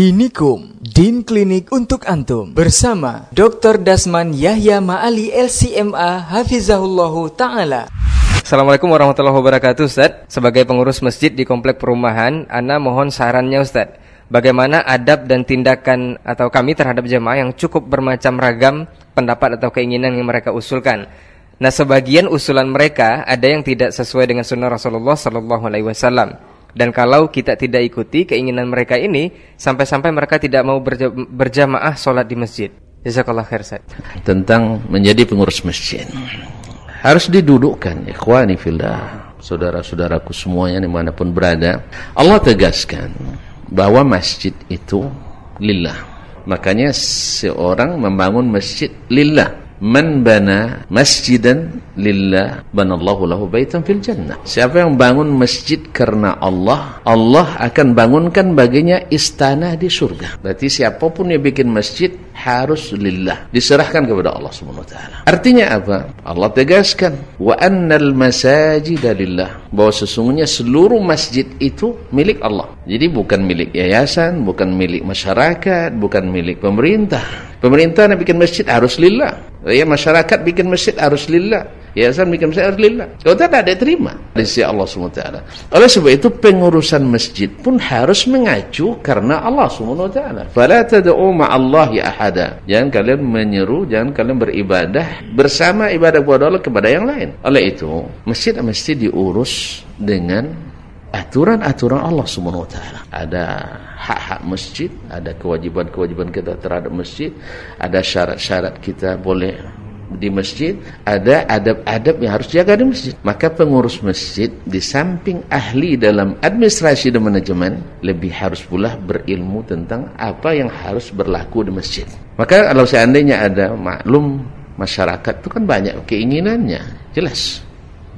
Dinikum, Din Klinik untuk Antum bersama Dr. Dasman Yahya Ma'ali LCMA Hafizahullahu Ta'ala. Assalamualaikum warahmatullahi wabarakatuh Ustaz Sebagai pengurus masjid di komplek perumahan Ana mohon sarannya Ustaz Bagaimana adab dan tindakan atau kami terhadap jemaah yang cukup bermacam ragam pendapat atau keinginan yang mereka usulkan Nah sebagian usulan mereka ada yang tidak sesuai dengan sunnah Rasulullah Sallallahu Alaihi Wasallam dan kalau kita tidak ikuti keinginan mereka ini, sampai-sampai mereka tidak mau berja berjamaah sholat di masjid. Jazakallah khair. Tentang menjadi pengurus masjid. Harus didudukkan, ikhwani fillah. Saudara-saudaraku semuanya di mana pun berada. Allah tegaskan bahwa masjid itu lillah. Makanya seorang membangun masjid lillah. Man bana masjidan lillah banallahu lahu baitan fil jannah. Siapa yang bangun masjid karena Allah, Allah akan bangunkan baginya istana di surga. Berarti siapa pun yang bikin masjid harus lillah, diserahkan kepada Allah Subhanahu wa taala. Artinya apa? Allah tegaskan wa annal masajida lillah. Bahwa sesungguhnya seluruh masjid itu milik Allah. Jadi bukan milik yayasan, bukan milik masyarakat, bukan milik pemerintah. Pemerintah nak bikin masjid harus lillah. Ya masyarakat bikin masjid harus lillah. Yayasan bikin masjid harus lillah. Kalau tak ada terima dari sisi Allah SWT. Oleh sebab itu pengurusan masjid pun harus mengacu karena Allah SWT. Fala tad'u ma'allahi ahada. Jangan kalian menyeru, jangan kalian beribadah bersama ibadah kepada Allah kepada yang lain. Oleh itu, masjid mesti diurus dengan aturan-aturan Allah Subhanahu wa taala. Ada hak-hak masjid, ada kewajiban-kewajiban kita terhadap masjid, ada syarat-syarat kita boleh di masjid, ada adab-adab yang harus jaga di masjid. Maka pengurus masjid di samping ahli dalam administrasi dan manajemen, lebih harus pula berilmu tentang apa yang harus berlaku di masjid. Maka kalau seandainya ada maklum masyarakat itu kan banyak keinginannya, jelas.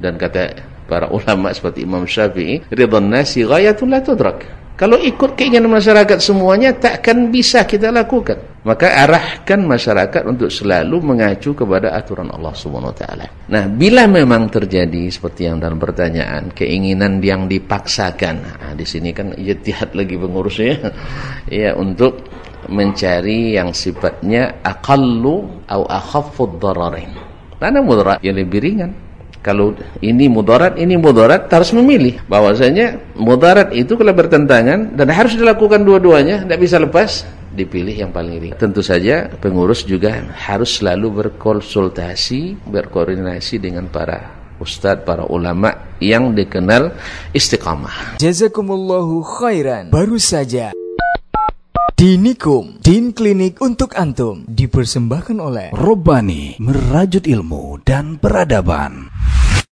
Dan kata para ulama seperti Imam Syafi'i, ridhan nasi ghayatul la tudrak. Kalau ikut keinginan masyarakat semuanya takkan bisa kita lakukan. Maka arahkan masyarakat untuk selalu mengacu kepada aturan Allah Subhanahu wa taala. Nah, bila memang terjadi seperti yang dalam pertanyaan, keinginan yang dipaksakan. Nah, di sini kan ijtihad lagi pengurusnya. ya untuk mencari yang sifatnya aqallu au akhaffud dararain. Mana mudarat yang lebih ringan? Kalau ini mudarat, ini mudarat, harus memilih. Bahwasanya mudarat itu kalau bertentangan dan harus dilakukan dua-duanya, tidak bisa lepas, dipilih yang paling ringan. Tentu saja pengurus juga harus selalu berkonsultasi, berkoordinasi dengan para ustadz, para ulama yang dikenal istiqamah. Jazakumullahu khairan. Baru saja Dinikum, Din Klinik untuk Antum dipersembahkan oleh Robani, merajut ilmu dan peradaban.